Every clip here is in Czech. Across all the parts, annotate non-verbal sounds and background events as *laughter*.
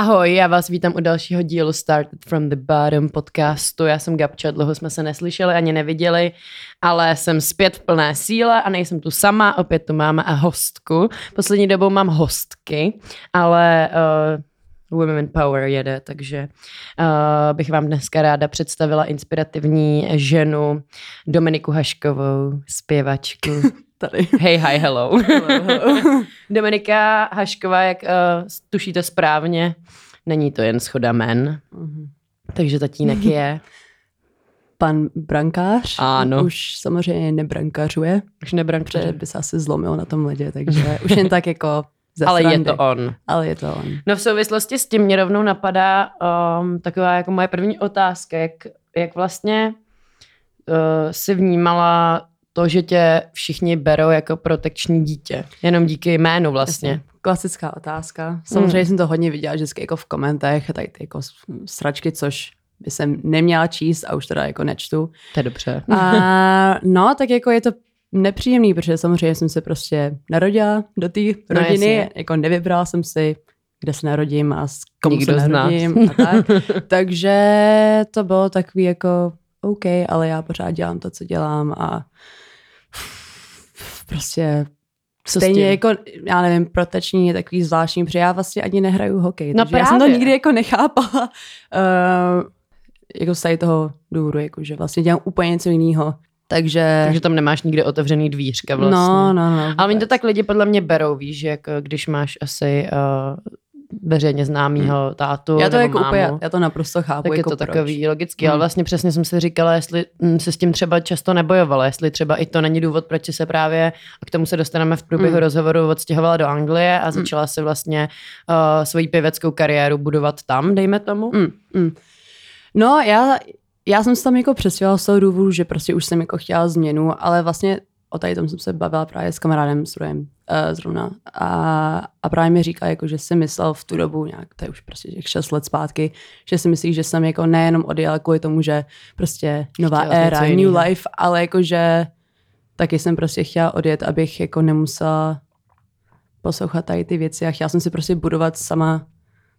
Ahoj, já vás vítám u dalšího dílu Started from the Bottom podcastu. Já jsem Gabča, dlouho jsme se neslyšeli ani neviděli, ale jsem zpět v plné síle a nejsem tu sama, opět tu máme a hostku. Poslední dobou mám hostky, ale uh, Women Power jede, takže uh, bych vám dneska ráda představila inspirativní ženu Dominiku Haškovou, zpěvačku. *laughs* Tady. Hey, hi, hello. *laughs* Hello, hello. *laughs* Dominika Hašková, jak uh, tušíte správně, není to jen schoda men, Mhm. takže tatínek je. Pan brankář Ano. už samozřejmě nebrankařuje, Už nebrank protože by se asi zlomil na tom ledě, takže už jen tak jako ze Ale je to on. Ale je to on. No v souvislosti s tím mě rovnou napadá um, taková jako moje první otázka, jak, jak vlastně uh, si vnímala to, že tě všichni berou jako protekční dítě. Jenom díky jménu vlastně. Jasně. Klasická otázka. Samozřejmě jsem to hodně viděla vždycky jako v komentech, tady ty jako sračky, což by jsem neměla číst a už teda jako nečtu. To je dobře. A no, tak jako je to nepříjemný, protože samozřejmě jsem se prostě narodila do té No, rodiny, jasně. jako nevybrala jsem si, kde se narodím a s komu Nikdo se narodím a tak. *laughs* Takže to bylo takový jako OK, ale já pořád dělám to, co dělám a prostě Co Stejně jako, já nevím, proteční je takový zvláštní, protože já vlastně ani nehraju hokej. No takže já jsem to právě. nikdy jako nechápala. Uh, jako z tady toho důvodu, jako, že vlastně dělám úplně něco jiného. Takže, Takže tam nemáš nikde otevřený dvířka vlastně. no, no, no. Ale oni to tak lidi podle mě berou, víš, že jako když máš asi uh, veřejně známýho tátu Já to jako mámu, úplně, já to naprosto chápu. tak je jako to proč. takový logický, ale Hmm. vlastně přesně jsem si říkala, jestli mm, se s tím třeba často nebojovala, jestli třeba i to není důvod, proč se právě, a k tomu se dostaneme v průběhu Hmm. rozhovoru, odstěhovala do Anglie a začala si vlastně uh, svoji pěveckou kariéru budovat tam, dejme tomu. Mm, mm. No, já, já jsem se tam jako přesvědčila z toho důvodu, že prostě už jsem jako chtěla změnu, ale vlastně o tady tom jsem se bavila právě s kamarádem s Rojem uh, zrovna. A, a právě mi říká, jako, že si myslel v tu dobu, nějak, to je už prostě těch 6 let zpátky, že si myslí, že jsem jako nejenom odjela kvůli tomu, že prostě nová Chtěla éra, new life, ale jako, že taky jsem prostě chtěla odjet, abych jako nemusela poslouchat tady ty věci a chtěla jsem si prostě budovat sama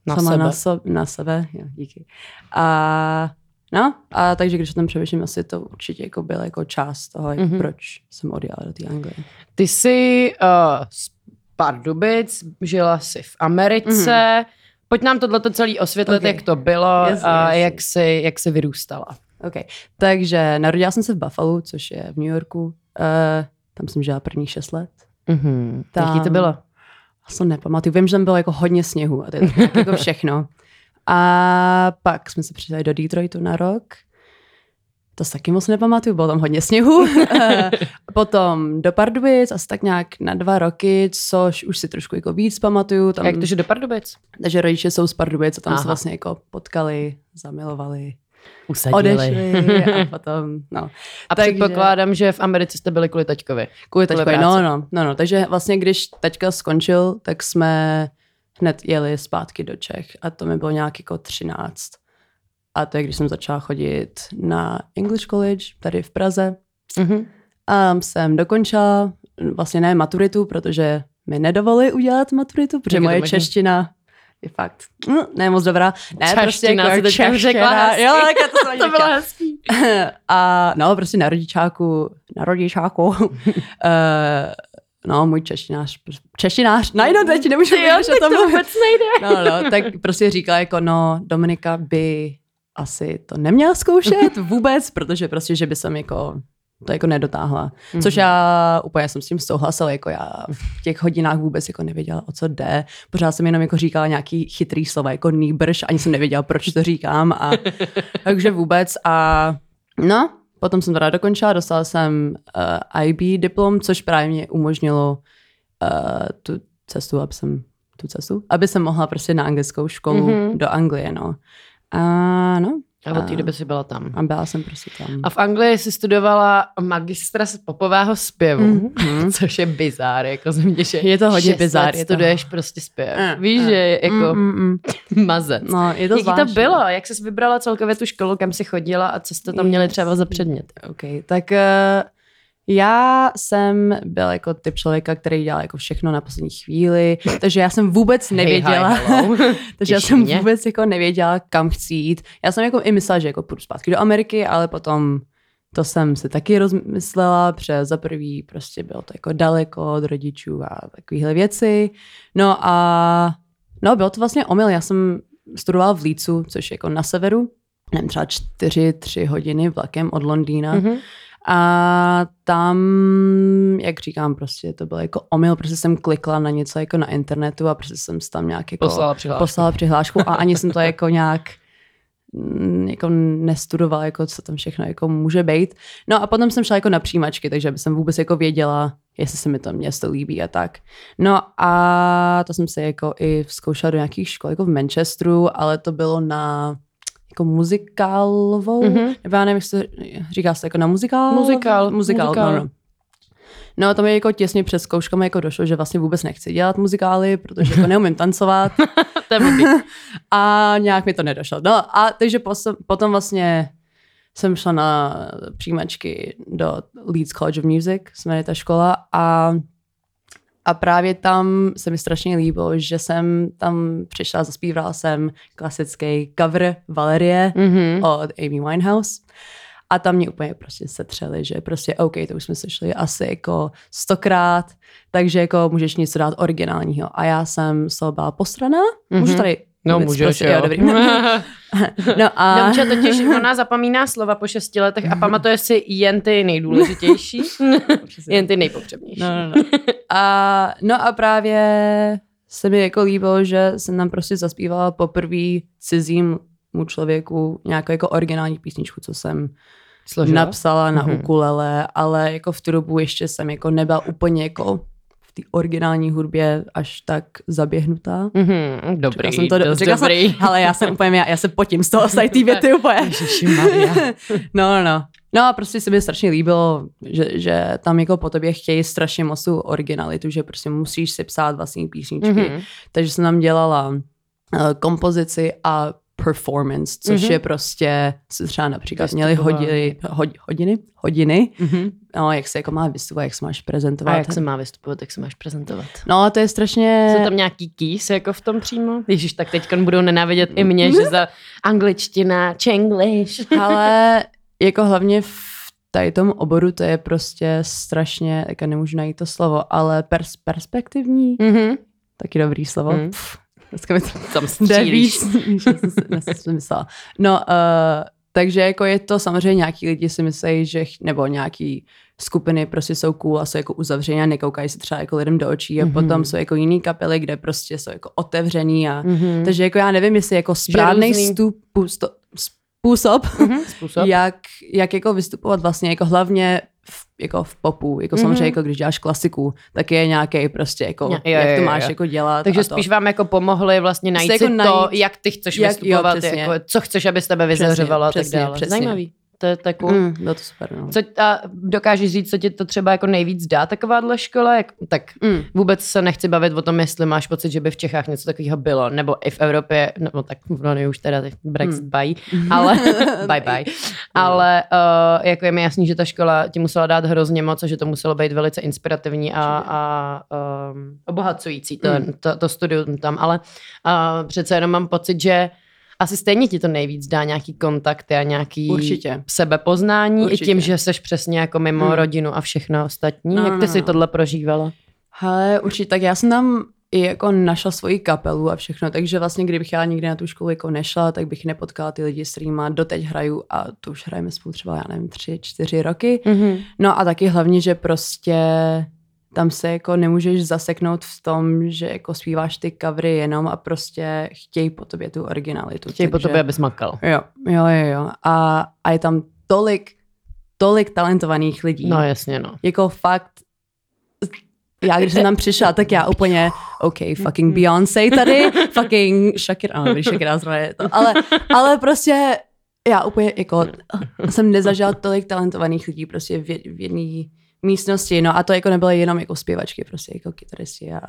Na sama sebe. Na, so, na sebe. Jo, díky. A no, a takže když o tom přemýšlím, asi to určitě jako byla jako část toho, jako Mhm. proč jsem odjela do té Anglie. Ty jsi uh, z Pardubic, žila jsi v Americe, Pojď nám tohleto celý osvětlit, Mhm. Ok. jak to bylo Jasně, a jasně. jak jsi, jak jsi vyrůstala. OK. Takže narodila jsem se v Buffalo, což je v New Yorku. Uh, tam jsem žila prvních šest let. Mhm. Tam- Jaký to bylo? Já se nepamatuju. Vím, že tam bylo jako hodně sněhu a to je jako *laughs* všechno. A pak jsme se přidali do Detroitu na rok. To se taky moc nepamatuju, bylo tam hodně sněhu. *laughs* Potom do Pardubic, asi tak nějak na dva roky, což už si trošku jako víc pamatuju. Tam, Jak to, že do Pardubic? Takže rodiče jsou z Pardubic a tam Aha. se vlastně jako potkali, zamilovali, Usadili. odešli a *laughs* potom, no. A Takže- předpokládám, že v Americe jste byli kvůli taťkovi. Kvůli taťkovi, no, no, no, no. Takže vlastně, když taťka skončil, tak jsme hned jeli zpátky do Čech a to mi bylo nějak jako 13. A to je, když jsem začala chodit na English College tady v Praze. Mhm. A jsem dokončila vlastně ne maturitu, protože mi nedovolili udělat maturitu, protože moje možný? čeština je fakt mm, ne moc dobrá. Ne, Čeština prostě si jako teďka už řekla hezky. Jo, tak to *laughs* To bylo hezký. *laughs* a no, prostě na rodičáku, na rodičáku, uh, *laughs* no, můj češtinář, češtinář, najednou teď nemůžu jo, mluvit tak tom. to vůbec nejde. No, no, tak prostě říkala jako, no, Dominika by asi to neměla zkoušet *laughs* vůbec, protože prostě, že by jsem jako to jako nedotáhla. Mhm. Což já úplně jsem s tím souhlasila, jako já v těch hodinách vůbec jako nevěděla, o co jde. Pořád jsem jenom jako říkala nějaký chytrý slova, jako nýbrž, ani jsem nevěděla, proč to říkám. A, *laughs* takže vůbec. A no, potom jsem teda dokončila, dostala jsem uh, IB diplom, což právě mě umožnilo uh, tu cestu, aby jsem tu cestu, aby jsem mohla prostě na anglickou školu Mhm. mm-hmm. do Anglie, no. A no, A od té doby jsi byla tam. a byla jsem prostě tam. A v Anglii jsi studovala magistra z popového zpěvu, Mhm. *laughs* což je bizár, jako ze mě, že Je to hodně bizár, je to- studuješ prostě zpěv. Mm, Víš, mm, že jako Mm, mm, mm. mazec. No, je to Jaký to bylo? Jak jsi vybrala celkově tu školu, kam jsi chodila a co jste tam měli třeba za předmět? OK, tak uh, Já jsem byl jako typ člověka, který dělal jako všechno na poslední chvíli, takže já jsem vůbec nevěděla, Hey, hi, *laughs* takže já jsem mě. vůbec jako nevěděla, kam chci jít. Já jsem jako i myslela, že jako půjdu zpátky do Ameriky, ale potom to jsem si taky rozmyslela, protože za prvý prostě bylo to jako daleko od rodičů a takovéhle věci. No a no, bylo to vlastně omyl. Já jsem studovala v Lícu, což je jako na severu, nevím, třeba čtyři, tři hodiny vlakem od Londýna. Mhm. A tam, jak říkám, prostě to byl jako omyl, protože jsem klikla na něco jako na internetu a prostě jsem tam nějak jako Poslala přihlášku. poslala přihlášku a ani jsem to *laughs* jako nějak mm, jako nestudovala, jako co tam všechno jako může být. No a potom jsem šla jako na přijímačky, takže aby jsem vůbec jako věděla, jestli se mi to město líbí a tak. No a to jsem se jako i zkoušela do nějakých škol, jako v Manchesteru, ale to bylo na jako muzikálovou, Mhm. mm-hmm. nebo já nevím, se říká se jako na muzikál? Muzikál, Muzikál, muzikál. No, no. No to mi jako těsně před zkouškami jako došlo, že vlastně vůbec nechci dělat muzikály, protože jako neumím tancovat *laughs* To je a nějak mi to nedošlo. No a takže potom vlastně jsem šla na přijímačky do Leeds College of Music, se jmenuje ta škola a a právě tam se mi strašně líbilo, že jsem tam přišla, zaspívala jsem klasický cover Valerie Mhm. od Amy Winehouse. A tam mě úplně prostě setřeli, že prostě OK, to už jsme sešli asi jako stokrát, takže jako můžeš něco dát originálního. A já jsem z toho byla posraná. Můžu Mhm. tady No vůbec můžeš, prostě- jo. jo. dobrý. *laughs* No a... Domča totiž, ona zapomíná slova po šesti letech a pamatuje si jen ty nejdůležitější, *laughs* jen ty nejpotřebnější. No, no, no. A, no a právě se mi jako líbilo, že jsem tam prostě zaspívala poprvé cizím mu člověku nějakou jako originální písničku, co jsem Složila? napsala na Mhm. ukulele, ale jako v tu dobu ještě jsem jako nebyla úplně jako v té originální hudbě až tak zaběhnutá. Mhm, dobrý, Řekla jsem to, dost řekla dobrý. Jsem, *laughs* ale já jsem úplně, já, já se potím z toho, z té *laughs* věty úplně. *laughs* No, no, no. No a prostě se mi strašně líbilo, že, že tam jako po tobě chtějí strašně moc tu originalitu, že prostě musíš si psát vlastní písničky. Mhm. Mm-hmm. Takže jsem tam dělala uh, kompozici a performance, což Mhm. mm-hmm. je prostě, se třeba například měli Vystupování. hodiny, hod, hodiny, hodiny, Mhm. no, jak se jako má vystupovat, jak se máš A prezentovat. jak se má vystupovat, jak se máš prezentovat? No a to je strašně... Jsou tam nějaký keys jako v tom přímo? Ježíš, tak teď budou nenávidět i mě, že za angličtina, čenglish. *laughs* Ale jako hlavně v tady tom oboru to je prostě strašně, jako nemůžu najít to slovo, ale pers- perspektivní, Mhm. taky dobrý slovo. Mhm. Pff, dneska mi to Tam *laughs* střílíš. víc, jsem si- myslela. No, uh, takže jako je to samozřejmě nějaký lidi si myslí, že, nebo nějaký skupiny prostě jsou cool a jsou jako uzavřený a nekoukají se třeba jako lidem do očí a Mhm. potom jsou jako jiný kapely, kde prostě jsou jako otevřený a Mhm. takže jako já nevím, jestli jako správný stup, způsob, Mhm, Způsob. jak, jak jako vystupovat vlastně jako hlavně jako v popu, jako Mhm. samozřejmě jako když děláš klasiku, tak je nějaký prostě jako, Jo, jo, jak to jo, máš jo. jako dělat. Takže spíš vám jako pomohli vlastně najít jako si to, najít- jak ty chceš jak- jo, vystupovat, přesně. jako, co chceš, aby z tebe vyzařovalo a tak přesně, dále. přesně. Zajímavý. To je tak cool. Mm, bylo to super, no. Co, a dokážeš říct, co ti to třeba jako nejvíc dá takováhle škola? Jak, tak Mm. vůbec se nechci bavit o tom, jestli máš pocit, že by v Čechách něco takového bylo, nebo i v Evropě, nebo tak no, už teda Brexit Mm. bye, *laughs* ale bye bye. Ale uh, jako je mi jasný, že ta škola ti musela dát hrozně moc a že to muselo být velice inspirativní a, a um, obohacující to, Mm. to, to studium tam, ale uh, přece jenom mám pocit, že asi stejně ti to nejvíc dá nějaký kontakty a nějaký Určitě. sebepoznání Určitě. i tím, že jsi přesně jako mimo Hmm. rodinu a všechno ostatní. No, Jak ty no, si no. tohle prožívala? Hele, určitě, tak já jsem tam i jako našla svoji kapelu a všechno, takže vlastně kdybych já nikdy na tu školu jako nešla, tak bych nepotkala ty lidi, s kterými doteď hraju a to už hrajeme spolu třeba, já nevím, tři, čtyři roky. Mm-hmm. No a taky hlavně, že prostě tam se jako nemůžeš zaseknout v tom, že jako zpíváš ty covery jenom a prostě chtějí po tobě tu originalitu. Chtějí po takže- tobě, abys makal. Jo, jo, jo, jo. A, a je tam tolik, tolik talentovaných lidí. No jasně, no. Jako fakt, já když jsem tam přišla, tak já úplně, OK, fucking Beyoncé tady, fucking Shakira, no, když Shakira zrovna je to, ale, ale prostě já úplně jako jsem nezažila tolik talentovaných lidí prostě v, v jedné místnosti, no a to jako nebylo jenom jako zpěvačky, prostě jako kytaristi a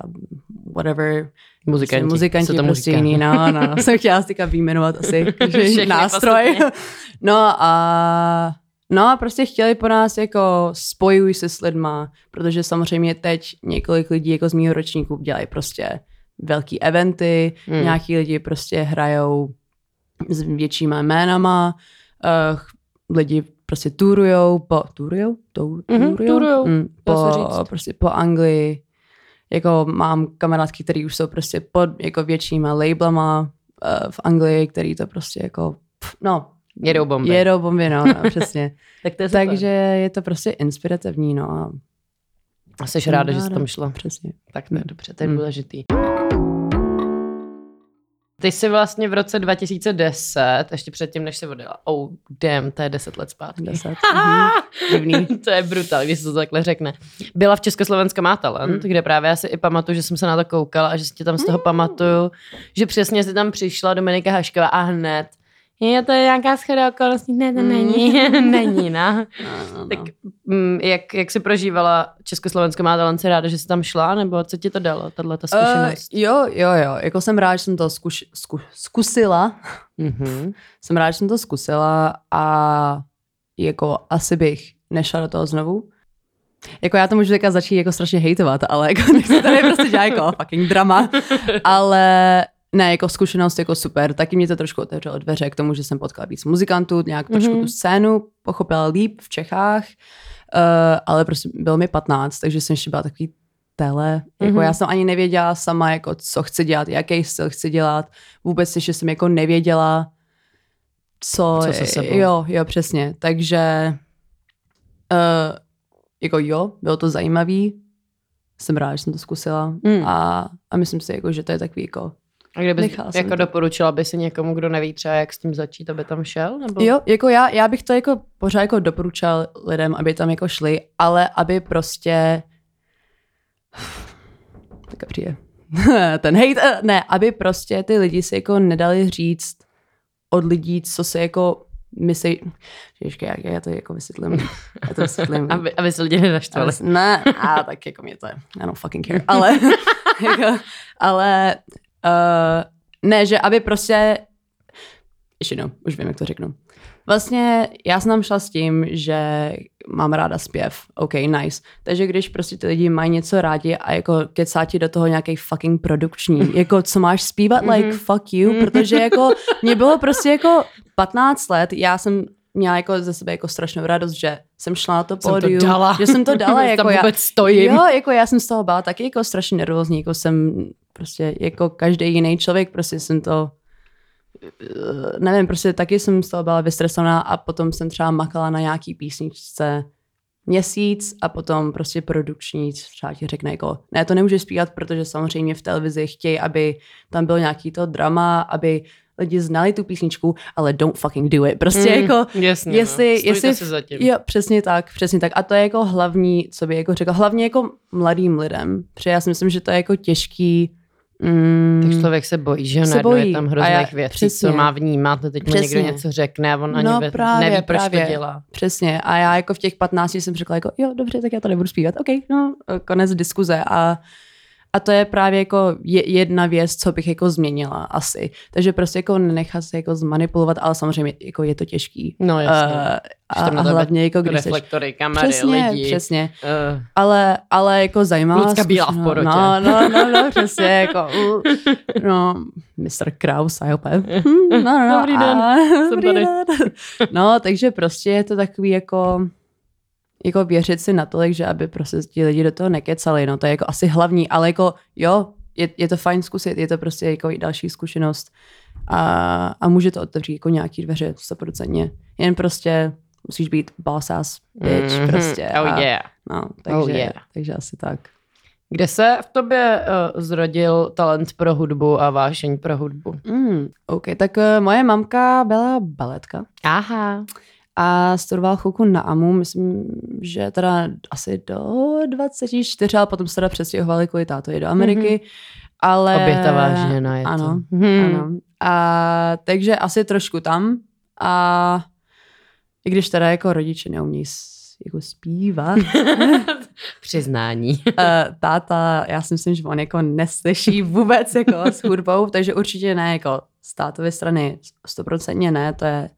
whatever, Muzikanti. Prostě muzikanti Se to prostě říká. jiný, no, *laughs* no, jsem chtěla si teďka výjmenovat asi každý *laughs* Všechny nástroj. *laughs* No a No a prostě chtěli po nás jako spojuj se s lidma, protože samozřejmě teď několik lidí jako z mýho ročníku dělají prostě velký eventy, hmm. nějaký lidi prostě hrajou s většíma jménama, uh, lidi prostě turujou po, turujou? Tou, Mhm, turujou, Mm, po, prostě po Anglii. Jako mám kamarádky, které už jsou prostě pod jako většíma labelama uh, v Anglii, který to prostě jako, pff, no, Jedou bomby. Jedou bomby, no, no *laughs* přesně. Tak to je super. Takže je to prostě inspirativní, no. a jsi ráda, že jsi ráda. tam šla. Přesně. Tak to je dobře, to je Mm. důležitý. Ty jsi vlastně v roce 2010, ještě předtím, než jsi odjela. Oh, damn, to je 10 let zpátky. Deset. *laughs* Mhm. Divný. to je brutál, když se to takhle řekne. Byla v Československa má talent, Mm. kde právě já si i pamatuju, že jsem se na to koukala a že si tě tam z toho pamatuju, že přesně si tam přišla Dominika Hašková a hned je to nějaká schoda okolností? Ne, to Mm. není. *laughs* není, no. No, no, Tak no. mm, jak, jak jsi prožívala Československo má talent, jsi ráda, že jsi tam šla, nebo co ti to dalo, tahle ta zkušenost? Uh, jo, jo, jo. Jako jsem rád, že jsem to zkuš, zku, zkusila. Mhm. *laughs* Jsem rád, že jsem to zkusila a jako asi bych nešla do toho znovu. Jako já to můžu teďka začít jako strašně hejtovat, ale jako *laughs* nechci tady prostě dělat jako fucking drama. Ale ne, jako zkušenost jako super. Taky mě to trošku otevřelo dveře k tomu, že jsem potkala víc muzikantů, nějak trošku Mhm. tu scénu pochopila líp v Čechách, uh, ale prostě bylo mi 15, takže jsem ještě byla takový tele. Jako Mhm. já jsem ani nevěděla sama, jako co chci dělat, jaký styl chci dělat. Vůbec ještě jsem jako nevěděla, co, Co se sebou. Jo, jo, přesně. Takže uh, jako jo, bylo to zajímavý. Jsem ráda, že jsem to zkusila. Mm. A, a myslím si, jako, že to je takový jako A kdybys Nechala jako to. doporučila by si někomu, kdo neví třeba, jak s tím začít, aby tam šel? Nebo? Jo, jako já, já bych to jako pořád jako doporučal lidem, aby tam jako šli, ale aby prostě *sighs* tak přijde. *laughs* Ten hate, eh, ne, aby prostě ty lidi si jako nedali říct od lidí, co se jako myslí, Ježiška, jak já to jako vysvětlím, *laughs* já to vysvětlím. Aby, aby se lidi nenaštvali. Ale, ne, a tak jako mě to je, I don't fucking care, ale, *laughs* jako, ale uh, ne, že aby prostě, ještě jednou, už vím, jak to řeknu. Vlastně já jsem tam šla s tím, že mám ráda zpěv, OK, nice. Takže když prostě ty lidi mají něco rádi a jako kecá ti do toho nějaký fucking produkční, *laughs* jako co máš zpívat, like Mhm. fuck you, protože jako *laughs* mě bylo prostě jako 15 let, já jsem měla jako ze sebe jako strašnou radost, že jsem šla na to pódium, že jsem to dala, *laughs* jako já, stojím. Jo, jako já jsem z toho byla taky jako strašně nervózní, jako jsem prostě jako každý jiný člověk, prostě jsem to eh, nevím, prostě taky jsem z toho byla vystresovaná a potom jsem třeba makala na nějaký písničce měsíc a potom prostě produkční třeba ti řekne jako, ne, to nemůžeš zpívat, protože samozřejmě v televizi chtějí, aby tam bylo nějaký to drama, aby lidi znali tu písničku, ale don't fucking do it. Prostě Mm, jako, jasně, jestli, no. Jestli, si za tím. Jo, přesně tak, přesně tak. A to je jako hlavní, co by jako řekla, hlavně jako mladým lidem. Protože já si myslím, že to je jako těžký. Mm, Tak člověk se bojí, že Se najednou je bojí. tam hrozných věcí, přesně. co má vnímat, a teď mu někdo Přesně. něco řekne a on ani No právě, neví, proč právě. to dělá. Přesně. A já jako v těch 15 jsem řekla jako, jo, dobře, tak já to nebudu zpívat. OK, no, konec diskuze. A, a to je právě jako je, jedna věc, co bych jako změnila asi. Takže prostě jako nenechat se jako zmanipulovat, ale samozřejmě jako je to těžký. No jasně. Uh, a, a hlavně jako když seš, Reflektory, kamery, přesně, lidi. přesně. Uh, Ale, ale jako zajímavá Lucka Bílá v zkušenost. porotě. No, no, no, no, přesně, jako, uh, *laughs* no, Mr. Kraus, a opět. No, no, no, Dobrý den, *laughs* a, jsem dobrý tady. den. No, takže prostě je to takový jako, jako věřit si natolik, že aby prostě ti lidi do toho nekecali, no to je jako asi hlavní, ale jako jo, je, je to fajn zkusit, je to prostě jako i další zkušenost a, a může to otevřít jako nějaký dveře, stoprocentně. Jen prostě musíš být boss ass bitch mhm. prostě. Oh a, yeah. No, takže, Oh yeah. takže asi tak. Kde se v tobě uh, zrodil talent pro hudbu a vášeň pro hudbu? Mm, OK, tak uh, moje mamka byla baletka Aha. A studovala chvilku na AMU, myslím, že teda asi do 24, ale potom se teda přestěhovali kvůli tátovi do Ameriky. Mm-hmm. Ale... Obětavá žena je ano, to. Hmm. Ano. A, takže asi trošku tam. A i když teda jako rodiče neumí s- jako zpívat, *laughs* Přiznání. uh, *laughs* táta, já si myslím, že on jako neslyší vůbec jako s hudbou, takže určitě ne, jako z tátovy strany stoprocentně ne, to je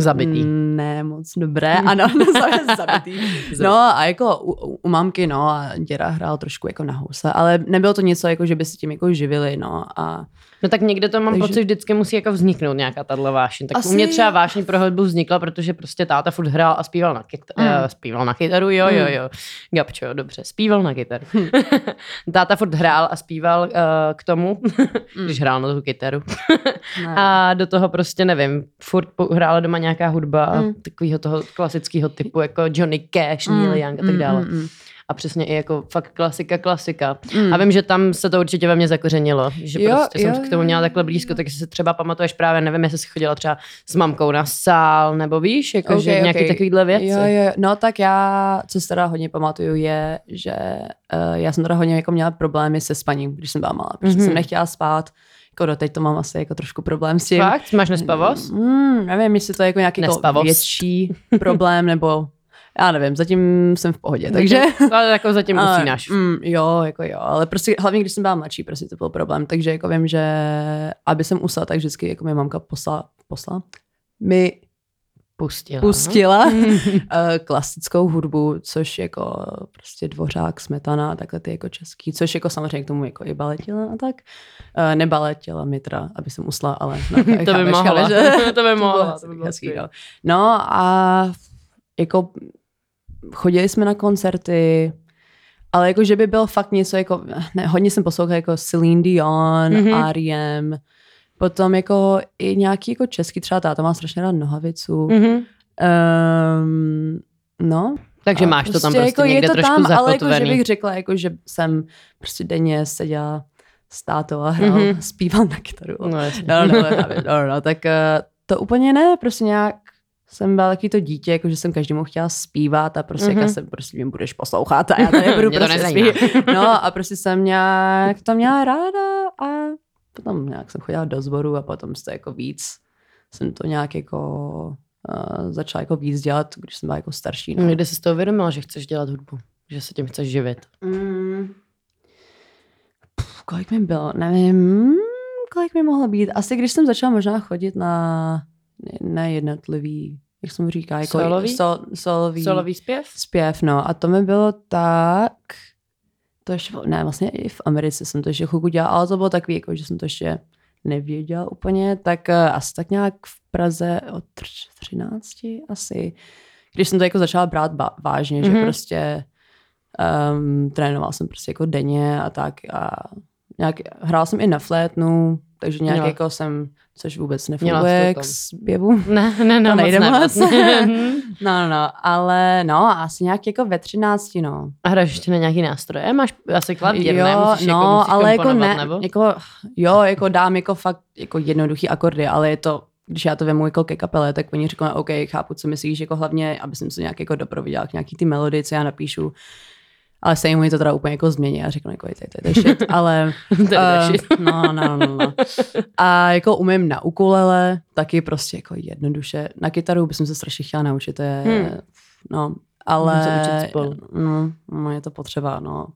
Zabitý. Mm, Ne, moc dobré, ano, *laughs* zabitý. *laughs* No a jako u, u mamky, no a děda hrál trošku jako na house, ale nebylo to něco, jako že by se tím jako živili, no a No tak někde to mám Takže- pocit, vždycky musí jako vzniknout nějaká tahle vášeň. Tak Asi- u mě třeba vášeň pro hudbu vznikla, protože prostě táta furt hrál a zpíval na, kyt- Mm. mm. zpíval na kytaru, jo, jo, Mm. jo. Gabčo, dobře, zpíval na kytaru. *laughs* táta furt hrál a zpíval uh, k tomu, *laughs* když hrál na tu kytaru. *laughs* A do toho prostě nevím, furt hrála doma nějaká hudba Mm. mm. takového toho klasického typu, jako Johnny Cash, Neil Young a tak dále. Mm, mm, mm. A přesně i jako fakt klasika, klasika. Mm. A vím, že tam se to určitě ve mně zakořenilo, že Jo, prostě jo, jsem k tomu měla takhle blízko, tak si třeba pamatuješ právě, nevím, jestli jsi chodila třeba s mamkou na sál, nebo víš, jako Ok, že nějaký ok. takovýhle věci. Jo, jo, no tak já, co si teda hodně pamatuju, je, že uh, já jsem teda hodně jako měla problémy se spaním, když jsem byla malá, protože Mhm. jsem nechtěla spát, jako doteď to mám asi jako trošku problém s tím. Fakt? Máš nespavost? Mm, nevím, jestli to je jako nějaký jako větší problém, nebo já nevím, zatím jsem v pohodě, takže... Ale jako zatím *laughs* Ale, usínáš. Mm, jo, jako jo, ale prostě hlavně, když jsem byla mladší, prostě to byl problém, takže jako vím, že aby jsem usla, tak vždycky jako mi mamka poslala, poslala mi Pustila. pustila uh, *laughs* klasickou hudbu, což jako prostě dvořák, smetana, takhle ty jako český, což jako samozřejmě k tomu jako i baletila a tak. Uh, nebaletila mi teda, aby jsem usla, ale no, *laughs* to by chápeš, mohla. chápeš, že? to by mohla. To by no. no a jako chodili jsme na koncerty, ale jako, že by byl fakt něco jako, ne, hodně jsem poslouchala jako Celine Dion, Mhm. mm-hmm. R.E.M., potom jako i nějaký jako český, třeba táta má strašně rád nohavicu. Mm. Mhm. Um, no. Takže máš to tam prostě jako někde je to trošku tam, ale jako, že bych řekla, jako, že jsem prostě denně seděla s tátou a hrál, Mhm. mm-hmm. zpíval na kytaru. No, jasně. No, no, no, no, no, tak eh, to úplně ne, prostě nějak jsem byla taky to dítě, jako že jsem každému chtěla zpívat a prostě mm-hmm. Mhm. jsem prostě mě budeš poslouchat a já tady *laughs* budu to prostě zpívat. No a prostě jsem nějak to měla ráda a potom nějak jsem chodila do sboru a potom jste jako víc jsem to nějak jako uh, začala jako víc dělat, když jsem byla jako starší. No. Někde jsi z toho uvědomila, že chceš dělat hudbu? Že se tím chceš živit? Mm. Pff, kolik mi bylo? Nevím, kolik mi mohlo být. Asi když jsem začala možná chodit na, na jednotlivý, jak se mu říká, jako Solový? Sol, solový, Solový zpěv? zpěv, no. A to mi bylo tak, to ještě, ne, vlastně i v Americe jsem to ještě chvilku dělala, ale to bylo takový, jako, že jsem to ještě nevěděla úplně, tak uh, asi tak nějak v Praze od tř- 13 asi, když jsem to jako začala brát ba- vážně, mm-hmm. že Mhm. prostě um, trénoval jsem prostě jako denně a tak a nějak, hrál jsem i na flétnu, takže nějak Měla. jako jsem, což vůbec nefunguje k zpěvu. *laughs* Ne, ne, ne, To moc nejde ne, moc. ne. *laughs* No, no, no, ale no, asi nějak jako ve 13, no. A hraješ ještě na nějaký nástroje? Máš asi klavír, ne? jo, Musíš no, jako, ale jako ne, nebo? jako, jo, jako dám jako fakt jako jednoduchý akordy, ale je to, když já to vemu jako ke kapele, tak oni řeknou, OK, chápu, co myslíš, jako hlavně, aby jsem se nějak jako doprovodila k nějaký ty melodii, co já napíšu. Ale se jim to teda úplně jako změní a řeknu, jako, to, je shit, *laughs* ale... *laughs* To je shit. *laughs* no, no, no, no. A jako umím na ukulele, taky prostě jako jednoduše. Na kytaru bych se strašně chtěla naučit, to je, Hmm. no, ale... No, no, je to potřeba, no.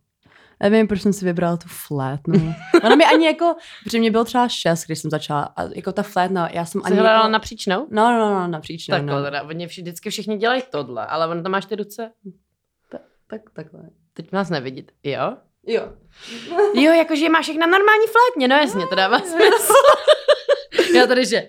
Nevím, proč jsem si vybrala tu flétnu. Ona mi ani jako, protože mě bylo třeba šest, když jsem začala. A jako ta flétna, já jsem Jsi ani hledala jako, napříčnou? No, no, no, napříč. No, Takhle no. teda, oni vždycky všichni dělají tohle, ale on tam máš ty ruce, Tak, takhle. Teď nás nevidíte, jo? Jo. Jo, jakože máš jak na normální flétně, no jasně, to dává smysl. Já tady, že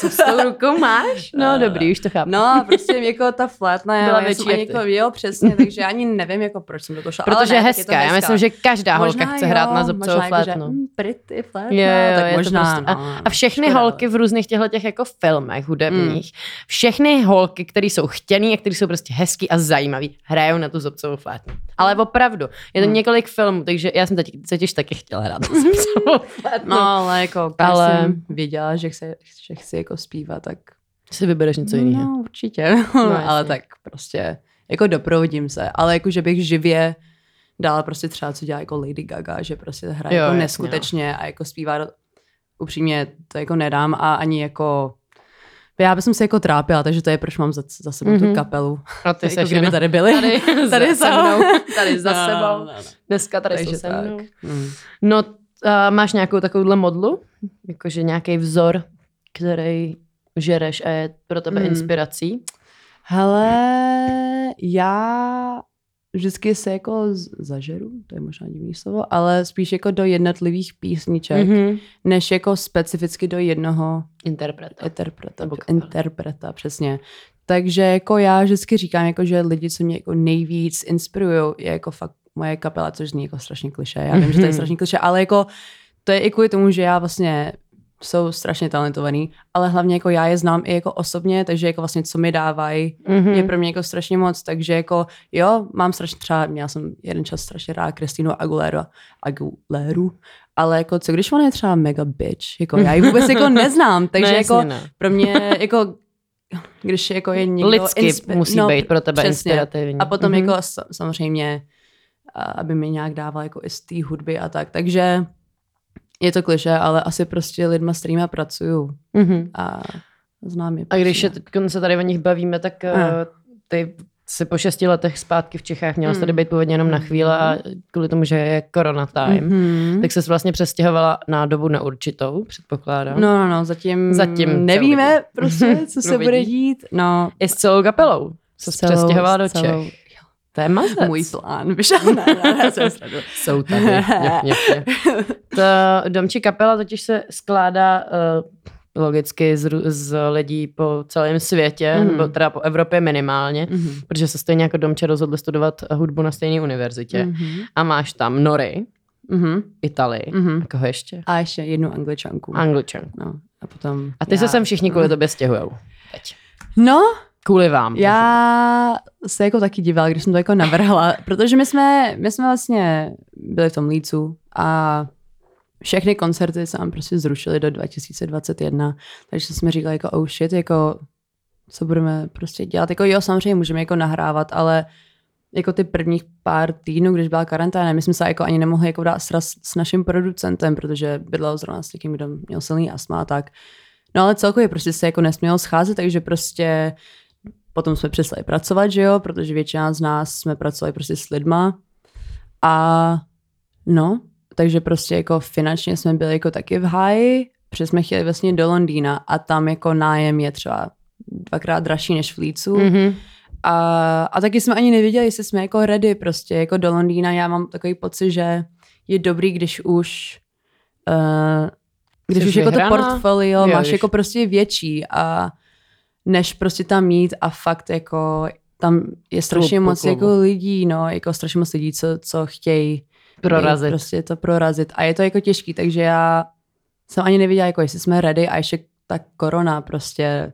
co s tou rukou máš? No dobrý, už to chápu. No a prostě jako ta flétna, Byla Byla já větší jsem ani jako, jo, přesně, takže ani nevím, jako proč jsem do toho šla. ale Protože ne, je tak to hezká, já myslím, že každá holka chce hrát na zobcovou možná jako, že, flétnu. mm, pretty flétna, Jo, jo, tak je to možná, prostě- no. A všechny Škoda, holky v různých těchto těch jako filmech hudebních, všechny holky, které jsou chtěný a které jsou prostě hezký a zajímavý, hrajou na tu zobcovou flétnu. Ale opravdu, je to Hmm. několik filmů, takže já jsem teď totiž taky chtěla hrát na *laughs* zobcovou flétnu. No, ale jako, Ale- ale... jsem věděla, že chci, že chci jako zpívat, tak si vybereš něco jiného. No, určitě. No, No, *laughs* ale tak prostě, jako doprovodím se. Ale jako, že bych živě dala prostě třeba, co dělá jako Lady Gaga, že prostě hraje Jo, jako jasně, no. neskutečně a jako zpívá, do- upřímně to jako nedám a ani jako já bych se jako trápila, takže to je, proč mám za, za sebou mm-hmm. Mhm. tu kapelu. A *laughs* ty jako seš kdyby tady byli. tady, *laughs* Tady za- se mnou, tady za No, sebou. no, no, no. Dneska tady Takže jsou se tak. mnou. Mm. No, uh, máš nějakou takovouhle modlu? Jakože nějaký vzor, který žereš a je pro tebe Mm. inspirací? Hele, já vždycky se jako zažeru, to je možná divný slovo, ale spíš jako do jednotlivých písniček, mm-hmm. Mhm. než jako specificky do jednoho Interpreta. interpreta. Interpreta, přesně. Takže jako já vždycky říkám, jako, že lidi, co mě jako nejvíc inspirují, je jako fakt moje kapela, což zní jako strašně kliše. Já vím, že to je Mhm. strašně kliše, ale jako to je i kvůli tomu, že já vlastně jsou strašně talentovaný, ale hlavně jako já je znám i jako osobně, takže jako vlastně co mi dávají, Mhm. je pro mě jako strašně moc, takže jako jo, mám strašně třeba, měla jsem jeden čas strašně rád Kristýnu Aguilera, Aguileru, ale jako co když ona je třeba mega bitch, jako já ji vůbec jako *laughs* neznám, takže Ne, jako ne. pro mě jako když jako je někdo... Lidsky inspi- musí no, být pro tebe přesně. inspirativní. A potom Mhm. jako sa- samozřejmě, aby mi nějak dával jako i z té hudby a tak. Takže je to kliše, ale asi prostě lidma, s kterými pracuju Mhm. a znám je. A když prostě je, se tady o nich bavíme, tak A. uh, ty si po šesti letech zpátky v Čechách měla jsi tady Mm. být původně jenom na chvíli a kvůli tomu, že je corona time, Mhm. tak se vlastně přestěhovala na dobu neurčitou, předpokládám. No, no, no, zatím, Zatím nevíme prostě, co *laughs* se bude dít. No, I s celou kapelou se přestěhovala do Čech. To je mazec. Můj plán, víš? ne, ne, ne. *laughs* Jsou tady. Ně, ně, ně. *laughs* To Domči kapela totiž se skládá uh, logicky z, z lidí po celém světě, Mhm. nebo teda po Evropě minimálně, Mhm. protože se stejně jako Domče rozhodli studovat hudbu na stejné univerzitě. Mhm. A máš tam Nory, Mhm. Italii, Mhm. a koho ještě? A ještě jednu angličanku. Angličan. No, a potom A ty já. se sem všichni kvůli tobě stěhujou. Teď. No, Kvůli vám. já se jako taky dívala, když jsem to jako navrhla, protože my jsme, my jsme vlastně byli v tom Lícu a všechny koncerty se nám prostě zrušily do 2021, takže jsme říkali jako oh shit, jako co budeme prostě dělat. Jako jo, samozřejmě můžeme jako nahrávat, ale jako ty prvních pár týdnů, když byla karanténa, my jsme se jako ani nemohli jako dát sraz s naším producentem, protože bydlel zrovna s někým, kdo měl silný astma a tak. No ale celkově prostě se jako nesmělo scházet, takže prostě potom jsme přestali pracovat, že jo, protože většina z nás jsme pracovali prostě s lidma a no, takže prostě jako finančně jsme byli jako taky v háji, protože jsme chtěli vlastně do Londýna a tam jako nájem je třeba dvakrát dražší než v Lícu. Mhm. A, a taky jsme ani nevěděli, jestli jsme jako ready prostě jako do Londýna. Já mám takový pocit, že je dobrý, když už uh, když Jsi už jako to vyhraná? portfolio Jo, máš když- jako prostě větší a než prostě tam mít a fakt jako tam je strašně Klub moc jako lidí, no, jako strašně moc lidí, co, co chtějí Prorazit. Prostě to prorazit. A je to jako těžký, takže já jsem ani nevěděla, jako jestli jsme ready a ještě ta korona prostě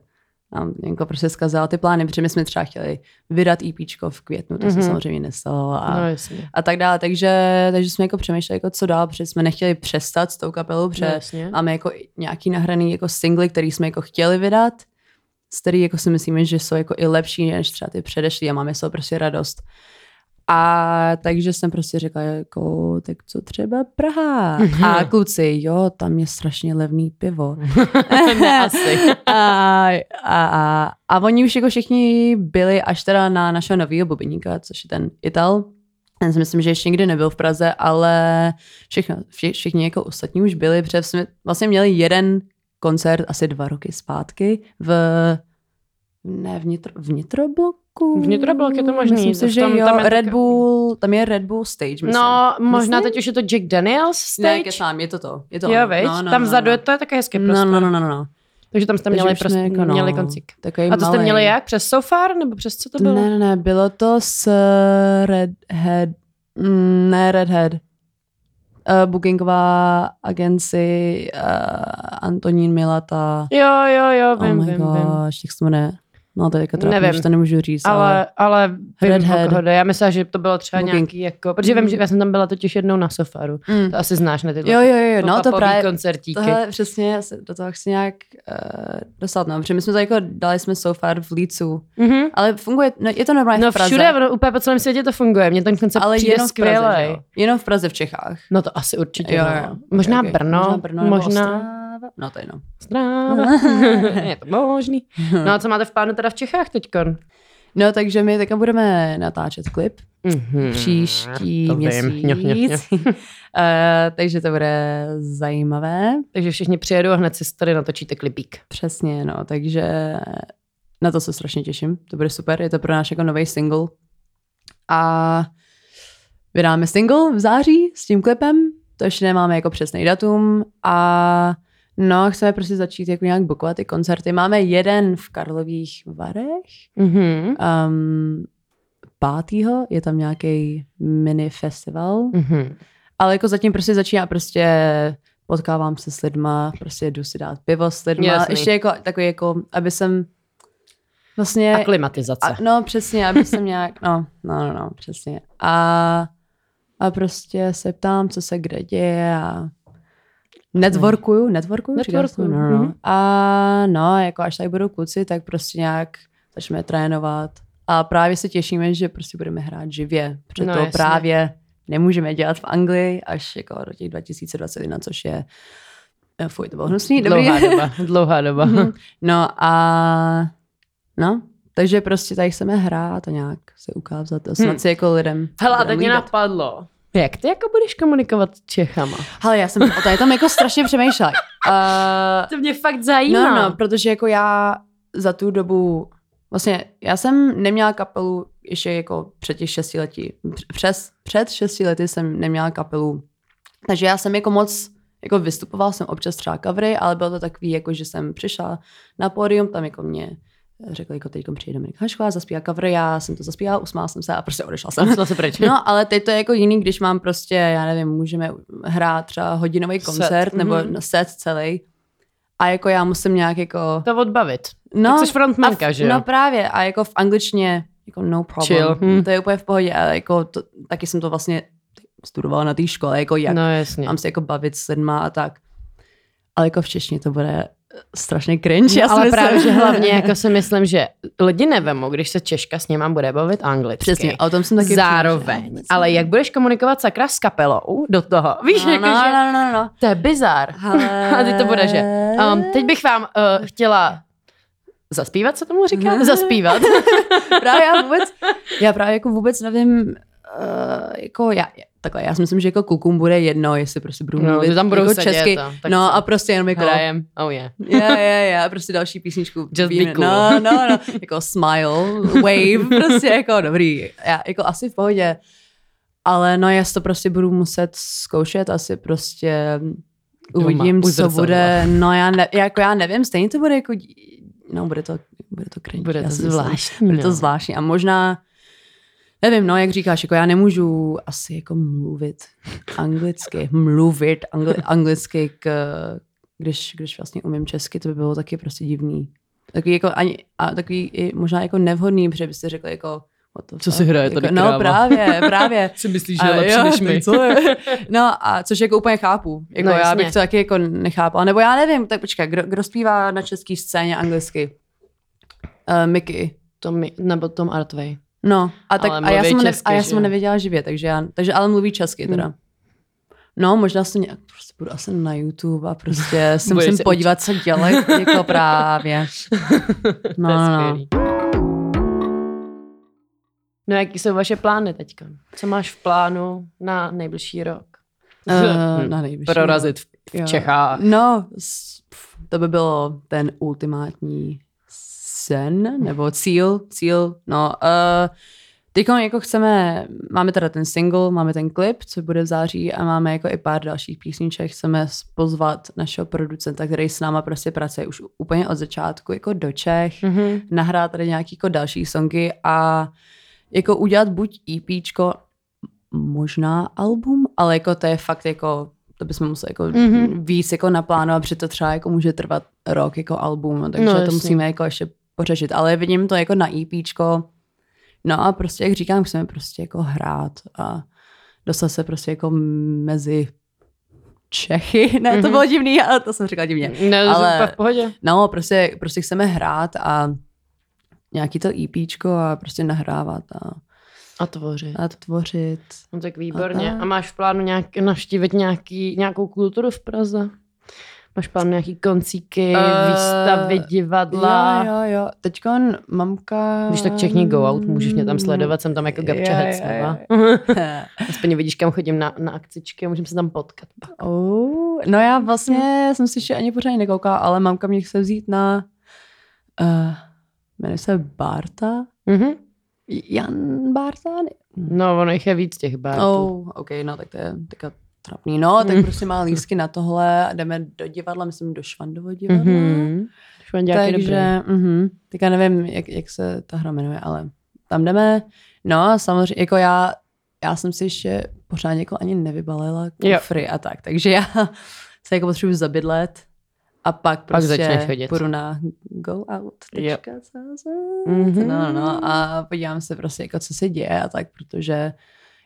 nám jako prostě zkazala ty plány, protože my jsme třeba chtěli vydat EPčko v květnu, to mm-hmm. Mhm. se samozřejmě nestalo a, No jasně. a tak dále. Takže, takže jsme jako přemýšleli, jako co dál, protože jsme nechtěli přestat s tou kapelou, No, protože jasně. máme jako nějaký nahraný jako singly, který jsme jako chtěli vydat, z který jako si myslíme, že jsou jako i lepší než třeba ty předešlý a máme z toho prostě radost. A takže jsem prostě řekla, jako, tak co třeba Praha? A kluci, jo, tam je strašně levný pivo. *laughs* ne, asi. a, a, a, a oni už jako všichni byli až teda na našeho nového bubeníka, což je ten Ital. Ten si myslím, že ještě nikdy nebyl v Praze, ale všechno, vši, všichni jako ostatní už byli, protože jsme vlastně měli jeden koncert asi dva roky zpátky v ne, vnitro, vnitrobloku? Vnitroblok je to možný, Myslím si, že tam- jo, tam je Red tak- Bull, tam je Red Bull stage, myslím. No, možná Myslím? teď už je to Jack Daniels stage. Ne, kecám, je to to. Je to jo, veď? No, no, tam no, vzadu no. je to je také hezký No, prostor. no, no, no, no. Takže tam jste měli, prostě, jako, no, měli koncík. Takový A to jste malej. měli jak? Přes Sofar? Nebo přes co to bylo? Ne, ne, ne, bylo to s Redhead, mm, ne Redhead, uh, bookingová agenci uh, Antonín Milata. Jo, jo, jo, Oh vím, my vím, vím. gosh, jak se jmenuje? No to je jako trápný, Nevím. že to nemůžu říct, ale... Ale, ale vím, Redhead. o koho. Já myslím, že to bylo třeba Booking. nějaký jako, protože vím, že já jsem tam byla totiž jednou na Sofaru. Mm. To asi znáš na tyhle Jo, jo, jo, no to právě, koncertíky. tohle přesně, já se do toho chci nějak uh, dostat, no, protože my jsme to jako, dali jsme so far v Lícu, Mhm. ale funguje, no, je to normálně No v Praze. všude, ono, úplně po celém světě to funguje. Mně ten koncept ale přijde jenom v Praze? Jenom v Praze v Čechách. No to asi určitě. Jo, no. jo. Možná, Okay. Brno, možná Brno, možná. No to je no. Stráva. *laughs* je to možný. No a co máte v plánu teda v Čechách teďkon? No, takže my teďka budeme natáčet klip Mhm. příští to měsíc. Jo, jo. *laughs* Eh, takže to bude zajímavé. Takže všichni přijedou a hned si tady natočíte klipík. Přesně, no, takže na to se strašně těším. To bude super, je to pro náš jako nový single. A vydáme single v září s tím klipem, to ještě nemáme jako přesný datum a no, chceme prostě začít jako nějak bukovat ty koncerty. Máme jeden v Karlových Varech, Mhm. um, pátýho je tam nějaký mini festival, Mhm. ale jako zatím prostě začíná prostě potkávám se s lidma, prostě jdu si dát pivo s lidma. Jasný. Ještě jako takový jako, aby jsem vlastně... Aklimatizace. A, no přesně, aby jsem nějak, no, no, no, no přesně. A, a prostě se ptám, co se kde děje a networkuju, networkuju? Networkuju, no, no. mhm. A no, jako až tady budou kluci, tak prostě nějak začneme trénovat. A právě se těšíme, že prostě budeme hrát živě, protože No, to jasně. právě nemůžeme dělat v Anglii až jako do těch 2021, což je eh, fuj, to bylo hnusný, dobrý. Dlouhá doba. *laughs* Dlouhá doba. Mhm. No a no, takže prostě tady chceme hrát a nějak se ukázat a snad Hmm. si jako lidem Hele, a teď mě napadlo. Jak ty jako budeš komunikovat s Čechama? Hele, já jsem o tady tam jako strašně přemýšlela. Uh, To mě fakt zajímá. no, no, protože jako já za tu dobu, vlastně já jsem neměla kapelu ještě jako před těch šesti lety, přes, před šesti lety jsem neměla kapelu, takže já jsem jako moc jako vystupovala jsem občas třeba covery, ale bylo to takový, jako že jsem přišla na pódium, tam jako mě řekli, jako teď přijde Dominik Hašková, zaspívá covery, já jsem to zaspívala, usmála jsem se a prostě odešla jsem. Se pryč. No, ale teď to je jako jiný, když mám prostě, já nevím, můžeme hrát třeba hodinový koncert Set, nebo mhm. set celý. A jako já musím nějak jako... To odbavit. No, tak jsi frontmanka, v- že jo? No právě, a jako v angličtině, jako no problem. Chill, hm. To je úplně v pohodě, ale jako to, taky jsem to vlastně studovala na té škole, jako jak No jasně. mám se jako bavit s lidma a tak. Ale jako v češtině to bude strašně cringe. já No, ale myslím. právě, že hlavně *laughs* jako si myslím, že lidi nevemou, když se Češka s něma bude bavit anglicky. Přesně, o tom jsem taky Zároveň. přemýšlela. Ale jak budeš komunikovat sakra s kapelou do toho? *laughs* Víš, No, jako, no, že no, no, no. to je bizar. *laughs* A teď to bude, že um, teď bych vám uh, chtěla zaspívat, co tomu říká? Ne. Zaspívat. právě já vůbec, já právě jako vůbec nevím, uh, jako já, takhle, já si myslím, že jako klukům bude jedno, jestli prostě budu No, mluvit že tam budou jako sedět česky, a tak no a prostě jenom jako, Hrajem. Oh yeah. je, je, je, prostě další písničku. Just be cool. No, no, no, jako smile, wave, *laughs* prostě jako dobrý, já jako asi v pohodě, ale no já si to prostě budu muset zkoušet, asi prostě uvidím, u co bude, no já, ne, jako já nevím, stejně to bude jako, no bude to, bude to cringe. Bude to zvláštní. Bude to no. zvláštní a možná, nevím, no, jak říkáš, jako já nemůžu asi jako mluvit anglicky, *laughs* mluvit angli, anglicky, k, když, když vlastně umím česky, to by bylo taky prostě divný. Takový jako ani, a takový i možná jako nevhodný, protože byste řekli jako, what the Co si hraje jako, tady No kráva? právě, *laughs* právě. Si myslíš, že je lepší jo, než my. Co je? *laughs* No a což jako úplně chápu. Jako No, já bych jasně. to taky jako nechápala. Nebo já nevím, tak počkej, kdo, kdo zpívá na české scéně anglicky? Uh, Mickey. Tom, nebo Tom Artway. No, a, tak, Ale a, já jsem, ho ne, česky, a já jsem ho nevěděla živě, takže, já, takže ale mluví česky teda. Hmm. No, možná se nějak, prostě budu asi na YouTube a prostě *laughs* se musím se podívat, co dělají, jako právě. *laughs* No, no, no. No jaký jsou vaše plány teďka? Co máš v plánu na nejbližší rok? Uh, *laughs* na nejbližší. Prorazit v, v. Čechách. No, to by bylo ten ultimátní sen, nebo cíl, cíl, no. Uh, Teď jako chceme, máme teda ten single, máme ten klip, co bude v září a máme jako i pár dalších písniček. Chceme pozvat našeho producenta, který s náma prostě pracuje už úplně od začátku jako do Čech, Mhm. nahrát tady nějaký jako další songy a jako udělat buď EPčko, možná album, ale jako to je fakt jako, to bychom museli jako Mhm. mm-hmm. víc jako naplánovat, protože to třeba jako může trvat rok jako album, takže No, to musíme jako ještě pořešit, ale vidím to jako na EPčko, no a prostě jak říkám, chceme prostě jako hrát a dostat se prostě jako mezi Čechy, *laughs* ne, to Mhm. bylo divný, ale to jsem řekla divně. Ne, Ale- ale... v pohodě. No, prostě, prostě chceme hrát a nějaký to EPčko a prostě nahrávat a, A tvořit. a tvořit. No tak výborně. A- A máš v plánu nějak, navštívit nějaký, nějakou kulturu v Praze? Máš plán nějaký koncíky, Eh, výstavy, divadla. Jo, jo, jo. Teďkon mamka... Když tak čekni go out, můžeš mě tam sledovat, jsem tam jako Gabča Jo, jo, Hecnová. jo. *laughs* *laughs* Aspoň vidíš, kam chodím na, na akcičky a můžeme se tam potkat. pak. oh, no já vlastně jsem si ještě ani pořádně nekoukala, ale mamka mě chce vzít na... Uh, jmenuje se Barta? Mhm. Jan Barta? No, ono jich je víc těch bártů. Oh, ok, no tak to je teďka trapný. No, tak prostě má lístky na tohle a jdeme do divadla, myslím do Švandovo divadla. Mhm. Je dobrý. Takže, mhm, teďka nevím, jak, jak se ta hra jmenuje, ale tam jdeme. No a samozřejmě, jako já, já jsem si ještě pořádně jako ani nevybalila Jo. kufry a tak, takže já *laughs* se jako potřebuji zabydlet a pak Pak prostě chodit. půjdu na goout.cz Mhm. no, no, a podívám se prostě, jako, co se děje a tak, protože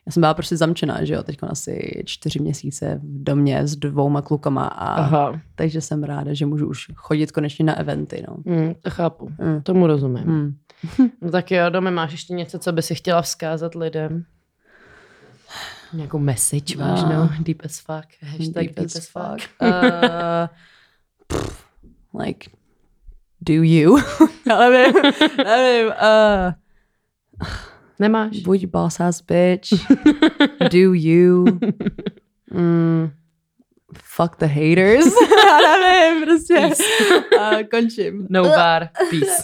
já jsem byla prostě zamčená, že jo, teď asi čtyři měsíce v domě s dvouma klukama a Aha, takže jsem ráda, že můžu už chodit konečně na eventy, no. mm, to chápu. Mm. Tomu rozumím. Mm. *laughs* No tak jo, Dome, máš ještě něco, co by si chtěla vzkázat lidem? Nějakou message No. vážnou? Deep as fuck. Hashtag deep, as fuck. Uh, *laughs* pff, like, do you? *laughs* Já nevím, nevím. Uh, Nemáš? buď boss ass bitch. *laughs* do you? Mm, fuck the haters. *laughs* Já nevím, prostě. Uh, *laughs* končím. No bar, peace.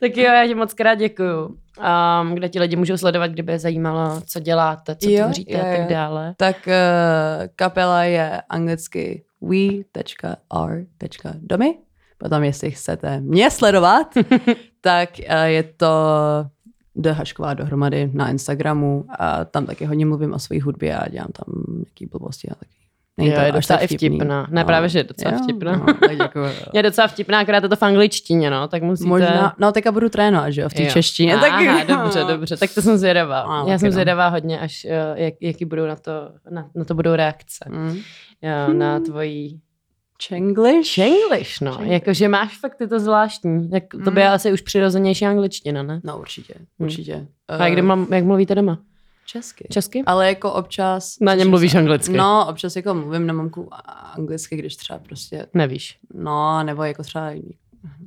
tak jo, já ti moc krát děkuju. Um, kde ti lidi můžou sledovat, kdyby je zajímalo, co děláte, co Jo, tvoříte jo, a tak jo. dále. Tak uh, kapela je anglicky we.r.domy. Potom, jestli chcete mě sledovat, tak uh, je to The Hašková dohromady na Instagramu a tam taky hodně mluvím o své hudbě a dělám tam nějaký blbosti a taky. Jo, je až docela i vtipná. Ne, právě, že je docela Jo, vtipná. No, tak děkuju. *laughs* Je docela vtipná, akorát je to v angličtině, no, tak musíte... Možná, no teďka budu trénovat, že jo, v té češtině. Aha, tak, *laughs* dobře, dobře, tak to jsem zvědavá. A, Já jsem no. zvědavá hodně, až eh, jak, jaký budou na to, na, na to budou reakce. Mm. Jo, na tvojí Chenglish? English, no. Jakože máš fakt ty to zvláštní. Tak to by je Mm. asi už přirozenější angličtina, ne? No určitě, určitě. A jak, Eh, mám, jak mluvíte doma? Česky. Česky? Ale jako občas... Na něm mluvíš anglicky? No, občas jako mluvím na mamku anglicky, když třeba prostě, Nevíš. no, nebo jako třeba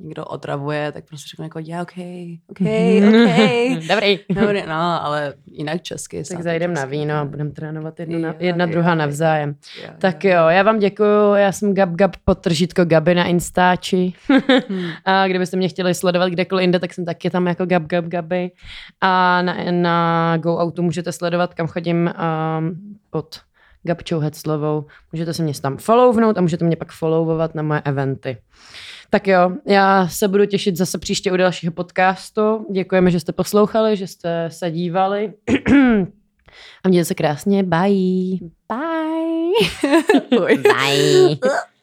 někdo otravuje, tak prostě řeknu jako, yeah, okay, Mhm. okay, *laughs* okay. Dobrý. Dobrý, no, ale jinak česky. Tak zajdem na česky. víno a budeme trénovat jedno na, Jo, jedna jo, druhá jo. navzájem. Jo, Tak jo, já vám děkuju, já jsem Gab Gab potržítko Gaby na Instači. Hmm. *laughs* a kdybyste mě chtěli sledovat kdekoliv jinde, tak jsem taky tam jako Gab Gab Gaby. A na, na Go Outu můžete sledovat, kam chodím um, pod Gabčou Heclovou. Můžete se mě tam follownout a můžete mě pak followovat na moje eventy. Tak jo, já se budu těšit zase příště u dalšího podcastu. Děkujeme, že jste poslouchali, že jste se dívali. *clears throat* a mějte se krásně. Bye. Bye. Bye. *laughs*